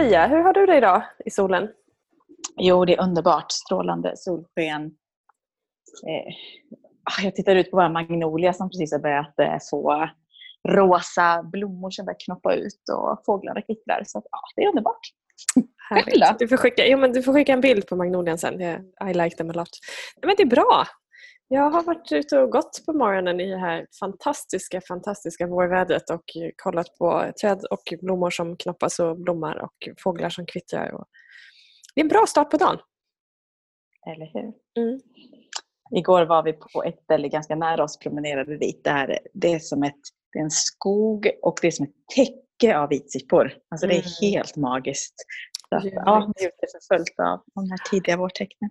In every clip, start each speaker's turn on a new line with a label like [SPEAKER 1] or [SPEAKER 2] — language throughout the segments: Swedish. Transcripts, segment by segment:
[SPEAKER 1] Sofia, hur har du det idag i solen?
[SPEAKER 2] Jo, det är underbart. Strålande solsken. Eh, ah, jag tittar ut på våra magnolia som precis har börjat eh, få rosa blommor som börjar knoppa ut och fåglarna kvittrar. Så ja, det är underbart.
[SPEAKER 1] Härligt. Du får, skicka, jo, men du får skicka en bild på magnolian sen. I like them a lot. Men det är bra. Jag har varit ute och gått på morgonen i det här fantastiska, fantastiska vårvädret och kollat på träd och blommor som knoppas och blommar och fåglar som kvittrar. Och... Det är en bra start på dagen.
[SPEAKER 2] Eller hur? Mm. Igår var vi på ett ställe ganska nära oss, promenerade dit. Där det är som ett, det är en skog och det är som ett täcke av vitsippor. Alltså det är mm. helt magiskt. Så att, ja, det är fullt av de här tidiga vårtecknen.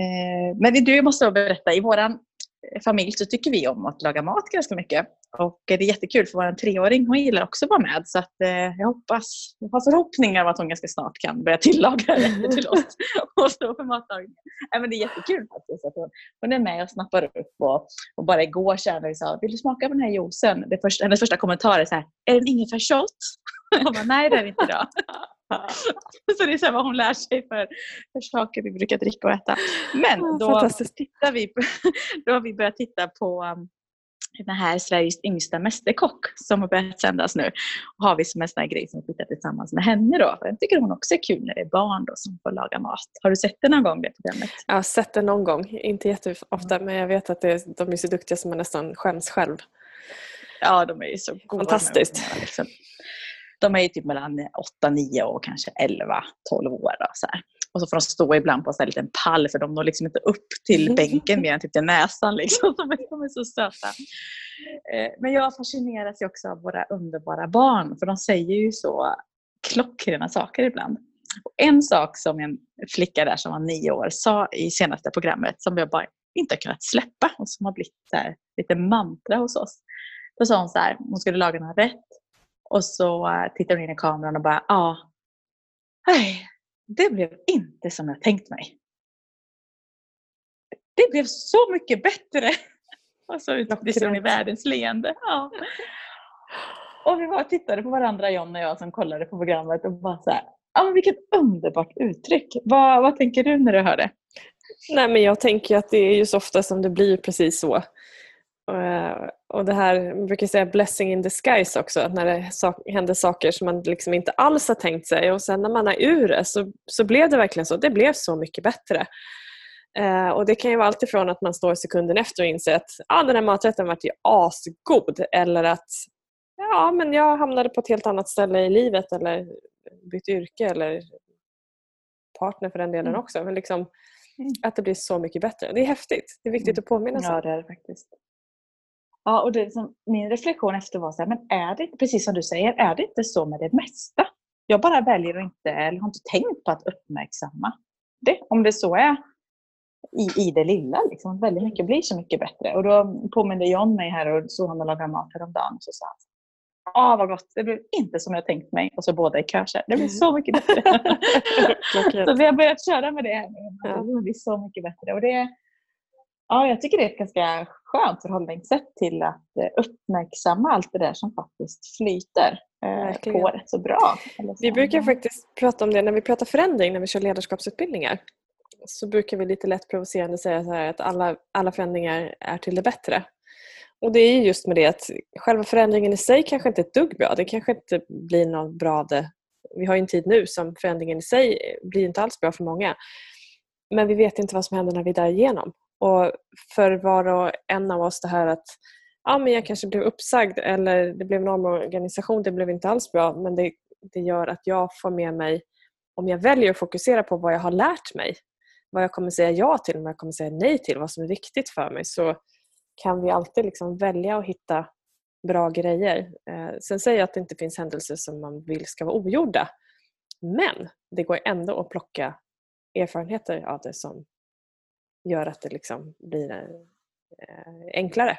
[SPEAKER 2] Eh, men du måste berätta, i vår eh, familj så tycker vi om att laga mat ganska mycket. Och det är jättekul för vår treåring, hon gillar också att vara med. Så att, eh, jag hoppas, jag har förhoppningar om att hon ganska snart kan börja tillaga rätter till oss och stå för matlagningen. Äh, men det är jättekul faktiskt att hon, hon är med och snappar upp. Och, och bara igår kände vi sa, vill du smaka på den här juicen? Det första, hennes första kommentar är så här, är den ingefärsshot? Jag bara, nej det är det inte idag. så det är så vad hon lär sig för, för saker vi brukar dricka och äta. Men då, tittar vi, då har vi börjat titta på um, den här Sveriges yngsta mästerkock som har börjat sändas nu. Och har vi som en sån här grej som vi tittar tillsammans med henne då. För jag tycker hon också är kul när det är barn då som får laga mat. Har du sett det någon gång det programmet?
[SPEAKER 1] Jag har sett det någon gång, inte jätteofta men jag vet att det, de är så duktiga som man nästan skäms själv.
[SPEAKER 2] Ja, de är ju så
[SPEAKER 1] goda. Fantastiskt.
[SPEAKER 2] Liksom de är ju typ mellan 8, 9 och kanske 11, 12 år. Då, så här. Och så får de stå ibland på en liten pall för de når liksom inte upp till bänken mer än typ till näsan. Liksom. De, är, de är så söta. Eh, men jag fascineras ju också av våra underbara barn för de säger ju så klockrena saker ibland. Och en sak som en flicka där som var nio år sa i senaste programmet som jag bara inte har kunnat släppa och som har blivit här, lite mantra hos oss. Då sa hon så här, hon skulle laga någon rätt och så uh, tittar hon in i kameran och bara, ja, nej, det blev inte som jag tänkt mig. Det blev så mycket bättre. Och så utlyste hon i världens leende. Ja. Och vi bara tittade på varandra, John och jag, som kollade på programmet och bara så här, ja men vilket underbart uttryck. Vad, vad tänker du när du hör det?
[SPEAKER 1] Nej men jag tänker att det är ju så ofta som det blir precis så. Eh, och det här, man brukar säga blessing in disguise också, när det händer saker som man liksom inte alls har tänkt sig och sen när man är ur det så, så blev det verkligen så. Det blev så mycket bättre. Uh, och Det kan ju vara alltifrån att man står sekunden efter och inser att ah, den här maträtten var ju asgod eller att ja, men jag hamnade på ett helt annat ställe i livet eller bytt yrke eller partner för den delen mm. också. Men liksom, mm. Att det blir så mycket bättre. Det är häftigt. Det är viktigt mm. att påminna sig.
[SPEAKER 2] Ja, det är det faktiskt. Ja, och det som, min reflektion efter var så här, men är det precis som du säger, är det inte så med det mesta? Jag bara väljer att inte, eller har inte tänkt på att uppmärksamma det, om det så är i, i det lilla. Liksom. Väldigt mycket blir så mycket bättre. Och då påminde John mig här och såg honom laga mat häromdagen. Och så sa han Åh vad gott, det blev inte som jag tänkt mig. Och så båda i kör det blir så mycket bättre. så vi har börjat köra med det. Ja. Det blir så mycket bättre. Och det, Ja, jag tycker det är ett ganska skönt förhållningssätt till att eh, uppmärksamma allt det där som faktiskt flyter eh, på rätt så bra.
[SPEAKER 1] Vi brukar faktiskt prata om det när vi pratar förändring, när vi kör ledarskapsutbildningar. Så brukar vi lite lätt provocerande säga så här att alla, alla förändringar är till det bättre. Och det är just med det att själva förändringen i sig kanske inte är ett dugg bra. Det kanske inte blir något bra av det. Vi har ju en tid nu som förändringen i sig blir inte alls bra för många. Men vi vet inte vad som händer när vi är där igenom. Och för var och en av oss det här att ja, men jag kanske blev uppsagd eller det blev en omorganisation, det blev inte alls bra men det, det gör att jag får med mig, om jag väljer att fokusera på vad jag har lärt mig, vad jag kommer säga ja till, vad jag kommer säga nej till, vad som är viktigt för mig så kan vi alltid liksom välja att hitta bra grejer. Eh, sen säger jag att det inte finns händelser som man vill ska vara ogjorda. Men det går ändå att plocka erfarenheter av det som gör att det liksom blir eh, enklare.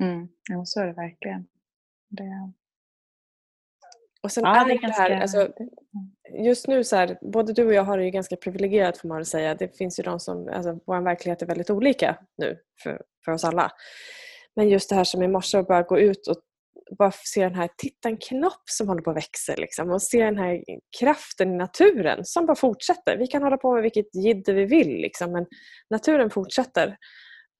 [SPEAKER 2] Mm. Ja, så är det verkligen. Det...
[SPEAKER 1] Och sen ja, är det, det här, alltså, just nu så här, både du och jag har det ju ganska privilegierat får man väl säga. Det finns ju de som, alltså vår verklighet är väldigt olika nu för, för oss alla. Men just det här som i morse att bara gå ut och bara se den här, titta en knopp som håller på att växa liksom, och se den här kraften i naturen som bara fortsätter. Vi kan hålla på med vilket jidder vi vill liksom, men naturen fortsätter.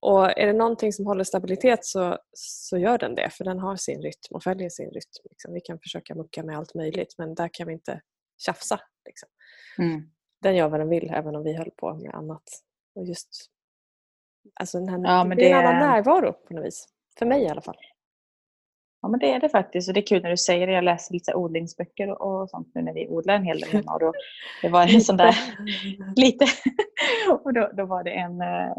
[SPEAKER 1] Och är det någonting som håller stabilitet så, så gör den det för den har sin rytm och följer sin rytm. Liksom. Vi kan försöka mucka med allt möjligt men där kan vi inte tjafsa. Liksom. Mm. Den gör vad den vill även om vi höll på med annat. Och just, alltså den här, ja, det blir en annan närvaro på något vis. För mig i alla fall.
[SPEAKER 2] Ja men det är det faktiskt och det är kul när du säger det. Jag läser lite odlingsböcker och sånt nu när vi odlar en hel del hemma. Och då, det var en sån där, lite, och då, då var det en, eh,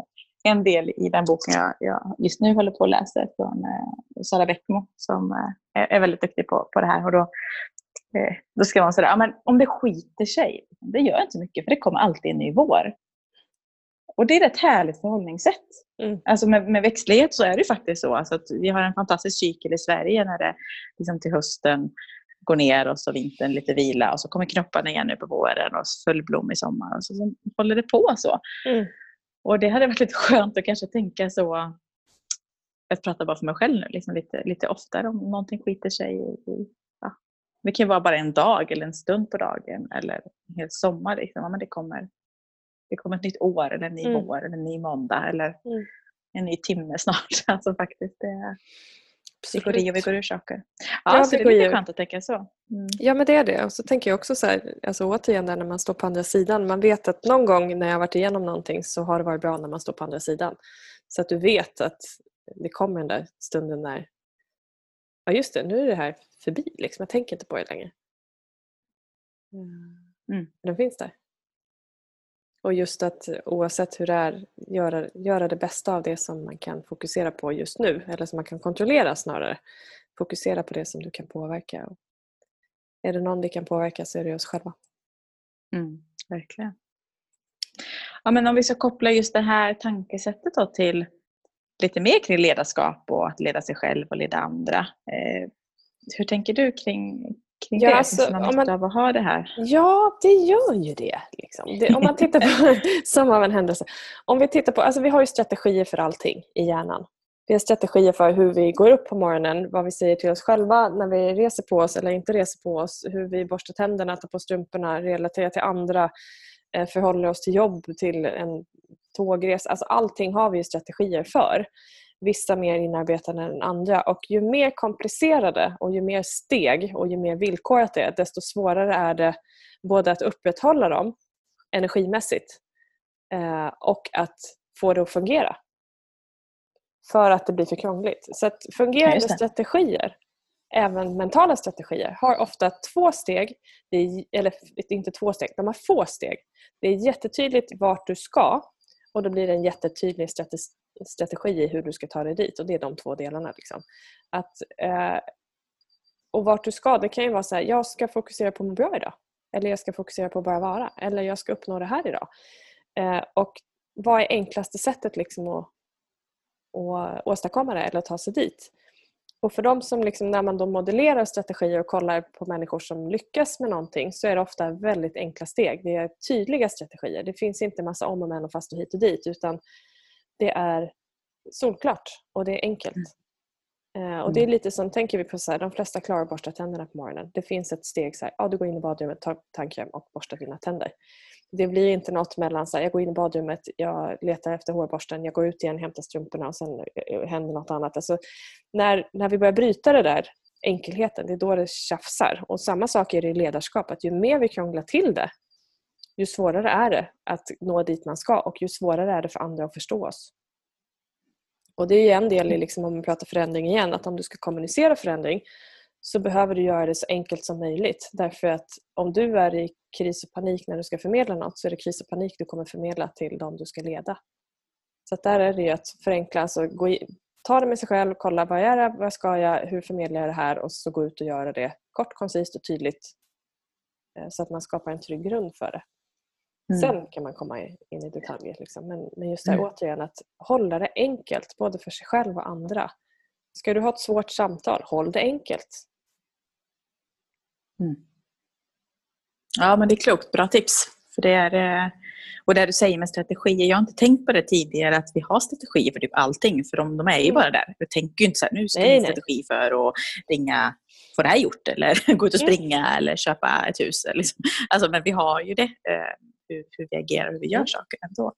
[SPEAKER 2] en del i den boken jag, jag just nu håller på att läsa från eh, Sara Bäckmo som eh, är väldigt duktig på, på det här. Och då, eh, då ska man säga, ja, men om det skiter sig, det gör inte mycket för det kommer alltid en ny vår. Och det är ett härligt förhållningssätt. Mm. Alltså med, med växtlighet så är det faktiskt så. Alltså att vi har en fantastisk cykel i Sverige när det liksom till hösten går ner och så vintern lite vila och så kommer knopparna igen nu på våren och full blom i sommar. Och så, så håller det på så. Mm. Och det hade varit lite skönt att kanske tänka så, jag pratar bara för mig själv nu, liksom lite, lite oftare om någonting skiter sig. I, ja. Det kan vara bara en dag eller en stund på dagen eller en hel sommar. Liksom. Ja, men det, kommer, det kommer ett nytt år eller en ny mm. vår eller en ny måndag eller mm. en ny timme snart. Alltså faktiskt, det, vi går i och vi går ur saker. Ja, ja så det är lite skönt att tänka så.
[SPEAKER 1] Mm. Ja men det är det. Och så tänker jag också så här, alltså återigen där när man står på andra sidan. Man vet att någon gång när jag har varit igenom någonting så har det varit bra när man står på andra sidan. Så att du vet att det kommer den där stunden när ja just det, nu är det här förbi. Liksom. Jag tänker inte på det längre. Mm. Den finns där. Och just att oavsett hur det är, göra, göra det bästa av det som man kan fokusera på just nu, eller som man kan kontrollera snarare. Fokusera på det som du kan påverka. Och är det någon vi kan påverka så är det oss själva.
[SPEAKER 2] Mm, verkligen. Ja, men om vi ska koppla just det här tankesättet då till lite mer kring ledarskap och att leda sig själv och leda andra. Eh, hur tänker du kring, kring ja, det? Alltså, Finns det någon nytta av att ha det här?
[SPEAKER 1] Ja, det gör ju det. Liksom. det om man tittar på, som av en händelse. Om vi tittar på, alltså vi har ju strategier för allting i hjärnan. Vi har strategier för hur vi går upp på morgonen, vad vi säger till oss själva när vi reser på oss eller inte reser på oss, hur vi borstar tänderna, tar på strumporna, relaterar till andra, eh, förhåller oss till jobb, till en tågresa. Alltså allting har vi strategier för vissa mer inarbetade än andra. Och ju mer komplicerade och ju mer steg och ju mer villkorat det är, desto svårare är det både att upprätthålla dem energimässigt eh, och att få det att fungera. För att det blir för krångligt. Så att fungerande strategier, även mentala strategier, har ofta två steg, är, eller inte två steg, de har få steg. Det är jättetydligt vart du ska och då blir det en jättetydlig strategi i hur du ska ta dig dit och det är de två delarna. Liksom. Att, eh, och vart du ska, det kan ju vara så här, jag ska fokusera på att må bra idag. Eller jag ska fokusera på att bara vara. Eller jag ska uppnå det här idag. Eh, och vad är enklaste sättet liksom att, att åstadkomma det eller att ta sig dit? Och för de som liksom, när man då modellerar strategier och kollar på människor som lyckas med någonting så är det ofta väldigt enkla steg. Det är tydliga strategier. Det finns inte massa om och men och fast och hit och dit utan det är solklart och det är enkelt. Mm. Uh, och Det är mm. lite som, tänker vi på så här, de flesta klarar att borsta tänderna på morgonen. Det finns ett steg så här, ja, du går in i badrummet, tar tandkräm och borstar dina tänder. Det blir inte något mellan så här, jag går in i badrummet, jag letar efter hårborsten, jag går ut igen, hämtar strumporna och sen eh, händer något annat. Alltså, när, när vi börjar bryta det där enkelheten, det är då det tjafsar. Och samma sak är det i ledarskap, att ju mer vi krånglar till det, ju svårare är det att nå dit man ska och ju svårare är det för andra att förstå oss. Och Det är en del i, liksom, om man pratar förändring igen, att om du ska kommunicera förändring så behöver du göra det så enkelt som möjligt. Därför att om du är i kris och panik när du ska förmedla något så är det kris och panik du kommer förmedla till de du ska leda. Så att där är det att förenkla, alltså gå in, ta det med sig själv, kolla vad är det, vad ska jag, hur förmedlar jag det här och så gå ut och göra det kort, koncist och tydligt eh, så att man skapar en trygg grund för det. Mm. Sen kan man komma in i detaljer. Liksom. Men, men just det mm. återigen att hålla det enkelt både för sig själv och andra. Ska du ha ett svårt samtal, håll det enkelt.
[SPEAKER 2] Mm. Ja men det är klokt, bra tips. För det är, eh, och det du säger med strategier, jag har inte tänkt på det tidigare att vi har strategier för typ allting, för de, de är ju mm. bara där. Jag tänker ju inte så här, nu ska vi ha strategi för att ringa, få det här gjort eller gå ut och mm. springa mm. eller köpa ett hus. Liksom. Alltså, men vi har ju det, eh, hur, hur vi agerar och hur vi gör mm. saker ändå.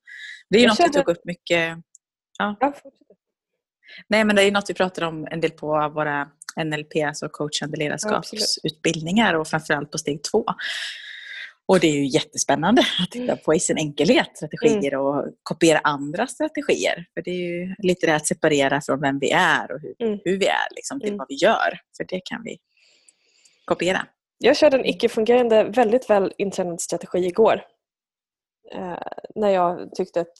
[SPEAKER 2] Det är ju jag något känner... vi tog upp mycket. Ja. ja Nej, men det är något vi pratar om en del på våra NLP, alltså coachande ledarskapsutbildningar och framförallt på steg två. Och det är ju jättespännande att titta mm. på i sin enkelhet strategier mm. och kopiera andra strategier. För det är ju lite det att separera från vem vi är och hur, mm. hur vi är liksom, till mm. vad vi gör. För det kan vi kopiera.
[SPEAKER 1] Jag körde en icke-fungerande, väldigt väl intränad strategi igår. Eh, när jag tyckte att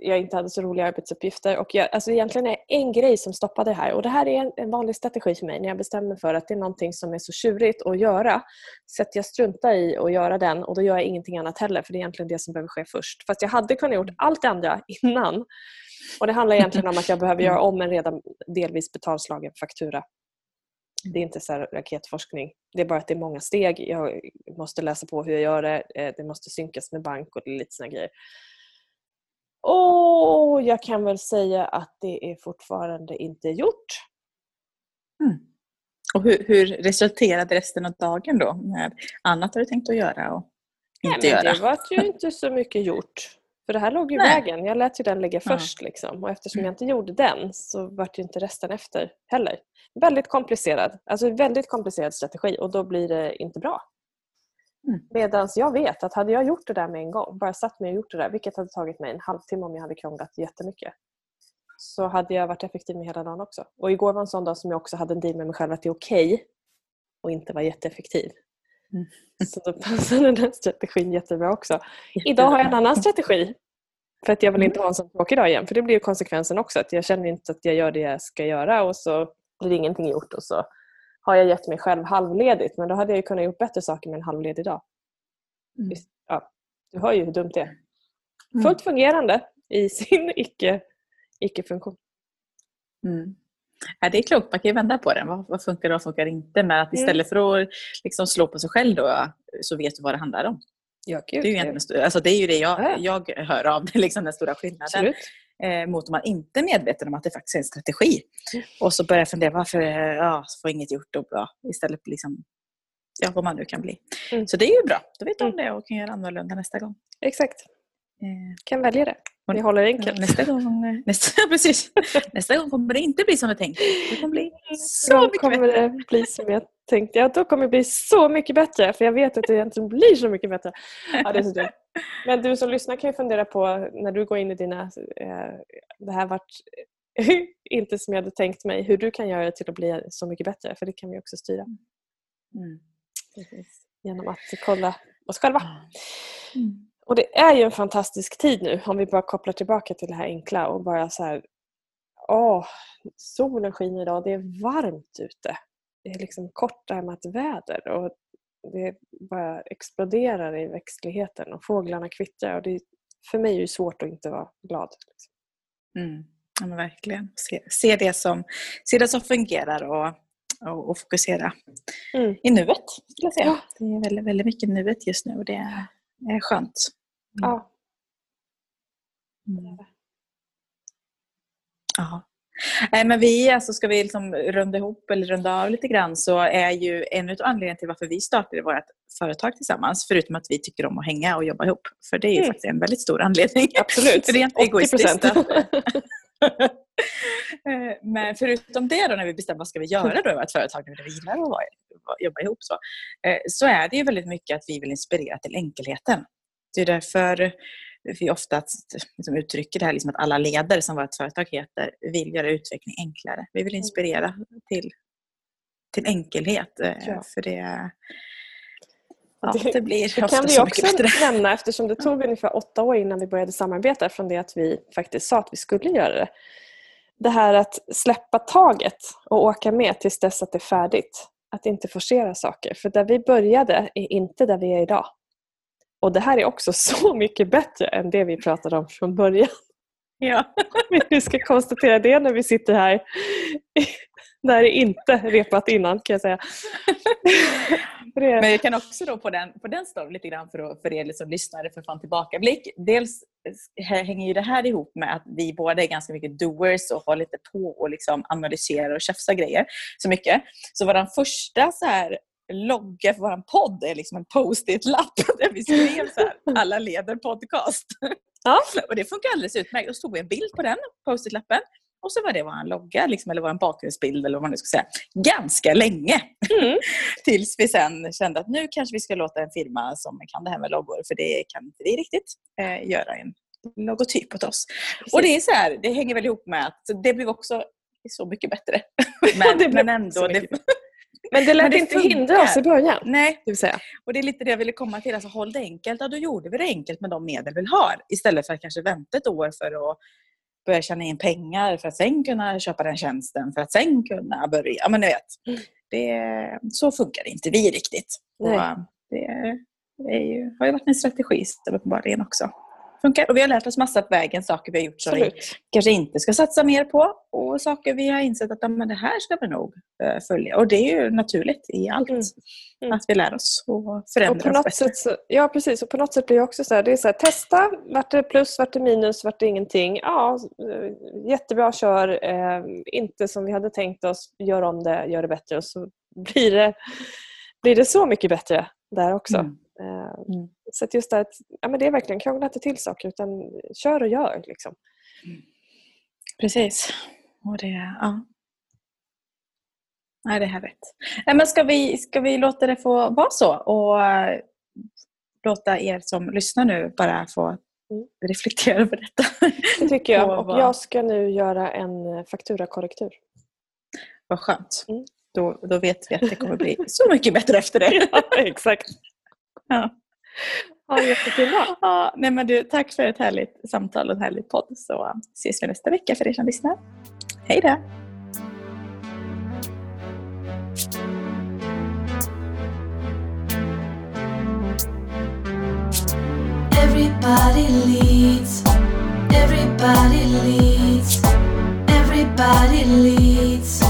[SPEAKER 1] jag inte hade så roliga arbetsuppgifter. Och jag, alltså egentligen är det en grej som stoppade det här och det här är en, en, vanlig strategi för mig när jag bestämmer mig för att det är någonting som är så tjurigt att göra. Så att jag struntar i att göra den och då gör jag ingenting annat heller för det är egentligen det som behöver ske först. Fast jag hade kunnat gjort allt det andra innan. Och Det handlar egentligen om att jag behöver göra om en redan delvis betalslagen faktura. Det är inte så raketforskning. Det är bara att det är många steg. Jag måste läsa på hur jag gör det. Eh, det måste synkas med bank och lite såna grejer. Och jag kan väl säga att det är fortfarande inte gjort.
[SPEAKER 2] Mm. Och hur, hur resulterade resten av dagen då? Med annat har du tänkt att göra och inte
[SPEAKER 1] Nej,
[SPEAKER 2] göra?
[SPEAKER 1] Det var ju inte så mycket gjort. För det här låg i vägen. Jag lät ju den ligga först. Ja. Liksom. Och eftersom jag inte gjorde den så vart ju inte resten efter heller. Väldigt komplicerad. Alltså väldigt komplicerad strategi och då blir det inte bra. Mm. Medan jag vet att hade jag gjort det där med en gång, bara satt mig och gjort det där, vilket hade tagit mig en halvtimme om jag hade krånglat jättemycket, så hade jag varit effektiv med hela dagen också. Och igår var en sån dag som jag också hade en deal med mig själv att det är okej okay och inte vara jätteeffektiv. Mm. Så då passade den strategin jättebra också. Idag har jag en annan strategi. För att jag vill inte ha en sån tråkig dag igen. För det blir ju konsekvensen också. Att jag känner inte att jag gör det jag ska göra och så blir ingenting gjort och så har jag gett mig själv halvledigt. Men då hade jag kunnat gjort bättre saker med en halvledig dag. Mm. Ja, du hör ju hur dumt det är. Mm. Fullt fungerande i sin icke, icke-funktion.
[SPEAKER 2] Mm. Ja, det är klokt, man kan ju vända på det. Vad, vad funkar och vad funkar inte? Men att istället för att liksom slå på sig själv då, så vet du vad det handlar om. Ja, gud, det, är ju alltså det är ju det jag, jag hör av, det liksom den stora skillnaden. Eh, mot om man inte är medveten om att det faktiskt är en strategi. Mm. Och så börjar jag fundera, varför ja, får inget gjort och bra? Istället för liksom, ja, vad man nu kan bli. Mm. Så det är ju bra, då vet du om mm. det och kan göra annorlunda nästa gång.
[SPEAKER 1] Exakt. Eh. Kan välja det. Vi håller enkelt.
[SPEAKER 2] Nästa gång, nästa, precis. nästa gång kommer det inte bli som jag tänkt. Det kommer bli så mycket
[SPEAKER 1] kommer
[SPEAKER 2] bättre.
[SPEAKER 1] Det bli som jag tänkte. Ja, då kommer det bli så mycket bättre. För jag vet att det egentligen blir så mycket bättre. Ja, det är så dumt. Men du som lyssnar kan ju fundera på när du går in i dina... Eh, det här vart inte som jag hade tänkt mig. Hur du kan göra det till att bli så mycket bättre. För det kan vi också styra. Mm. Genom att kolla oss själva. Mm. Och det är ju en fantastisk tid nu om vi bara kopplar tillbaka till det här enkla och bara så här Åh, solen skiner idag, det är varmt ute. Det är liksom kortärmat väder och det bara exploderar i växtligheten och fåglarna kvittrar. Och det, för mig är det svårt att inte vara glad. Liksom.
[SPEAKER 2] Mm. Ja, men verkligen. Se, se, det som, se det som fungerar och, och, och fokusera mm. i nuet. Skulle jag säga. Ja. Det är väldigt, väldigt mycket nuet just nu och det är, är skönt. Mm. Ja. Mm. Ja. Nej, men vi, alltså ska vi liksom runda ihop eller runda av lite grann så är ju en av anledningarna till varför vi startade vårt företag tillsammans, förutom att vi tycker om att hänga och jobba ihop. För det är mm. faktiskt en väldigt stor anledning.
[SPEAKER 1] Absolut,
[SPEAKER 2] rent egoistiskt. Eh, men förutom det då när vi bestämmer vad ska vi göra då i vårt företag, när vi gillar att jobba ihop så, eh, så är det ju väldigt mycket att vi vill inspirera till enkelheten. Det är därför vi ofta liksom uttrycker det här liksom att alla ledare som vårt företag heter vill göra utveckling enklare. Vi vill inspirera till, till enkelhet. Eh, ja. För det,
[SPEAKER 1] ja, det, blir det kan vi också nämna eftersom det tog ungefär åtta år innan vi började samarbeta från det att vi faktiskt sa att vi skulle göra det. Det här att släppa taget och åka med tills dess att det är färdigt. Att inte forcera saker. För där vi började är inte där vi är idag. Och det här är också så mycket bättre än det vi pratade om från början.
[SPEAKER 2] Ja.
[SPEAKER 1] Vi ska konstatera det när vi sitter här. Det här är inte repat innan kan jag säga.
[SPEAKER 2] Det... Men jag kan också då på den, på den storyn lite grann för, för er som lyssnare för fan tillbakablick. Dels hänger ju det här ihop med att vi båda är ganska mycket doers och har lite på och liksom analyserar och tjafsar grejer så mycket. Så vår första så här logga för vår podd är liksom en post-it-lapp där vi skrev så här, alla leder podcast. Ja. Och det funkar alldeles utmärkt. Då stod vi en bild på den post-it-lappen och så var det vår logga, liksom, eller vår bakgrundsbild eller vad man nu ska säga, ganska länge. Mm. Tills vi sen kände att nu kanske vi ska låta en firma som kan det här med loggor, för det kan inte vi riktigt, eh, göra en logotyp åt oss. Precis. Och det är så här, det hänger väl ihop med att det blev också så mycket bättre. Men, det men ändå, det,
[SPEAKER 1] men det lät det inte hindra oss i början.
[SPEAKER 2] Nej, det säga. och det är lite det jag ville komma till. Alltså, håll det enkelt. Ja, då gjorde vi det enkelt med de medel vi har. Istället för att kanske vänta ett år för att börja tjäna in pengar för att sen kunna köpa den tjänsten, för att sen kunna börja. Ja, men ni vet. Mm. Det, så funkar inte vi riktigt. Nej. Och det, det ju, har ju varit en strategi uppenbarligen också funkar. Och vi har lärt oss massa på vägen, saker vi har gjort som vi kanske inte ska satsa mer på och saker vi har insett att men det här ska vi nog uh, följa. Och det är ju naturligt i allt. Mm. Mm. Att vi lär oss och förändrar oss
[SPEAKER 1] bättre. Sätt, ja precis, och på något sätt blir det också så här, det är så här, testa, vart det plus, vart det minus, vart det ingenting. Ja, eh, jättebra, kör. Eh, inte som vi hade tänkt oss, gör om det, gör det bättre och så blir det, blir det så mycket bättre där också. Mm. Eh, mm. Så att just det, att, ja, men det är verkligen krångla inte till saker utan kör och gör. Liksom. Mm.
[SPEAKER 2] Precis. Och det, ja. Nej, det är härligt. Men ska, vi, ska vi låta det få vara så och uh, låta er som lyssnar nu bara få mm. reflektera över detta?
[SPEAKER 1] Det tycker jag. Och jag ska nu göra en fakturakorrektur.
[SPEAKER 2] Vad skönt. Mm. Då, då vet vi att det kommer bli så mycket bättre efter det.
[SPEAKER 1] ja, exakt. Ja. Ha jättekul dag.
[SPEAKER 2] Ja, nej men du, tack för ett härligt samtal och en härlig podd. Så ses vi nästa vecka för er som lyssnar. Hej då! Everybody leads, everybody leads, everybody leads.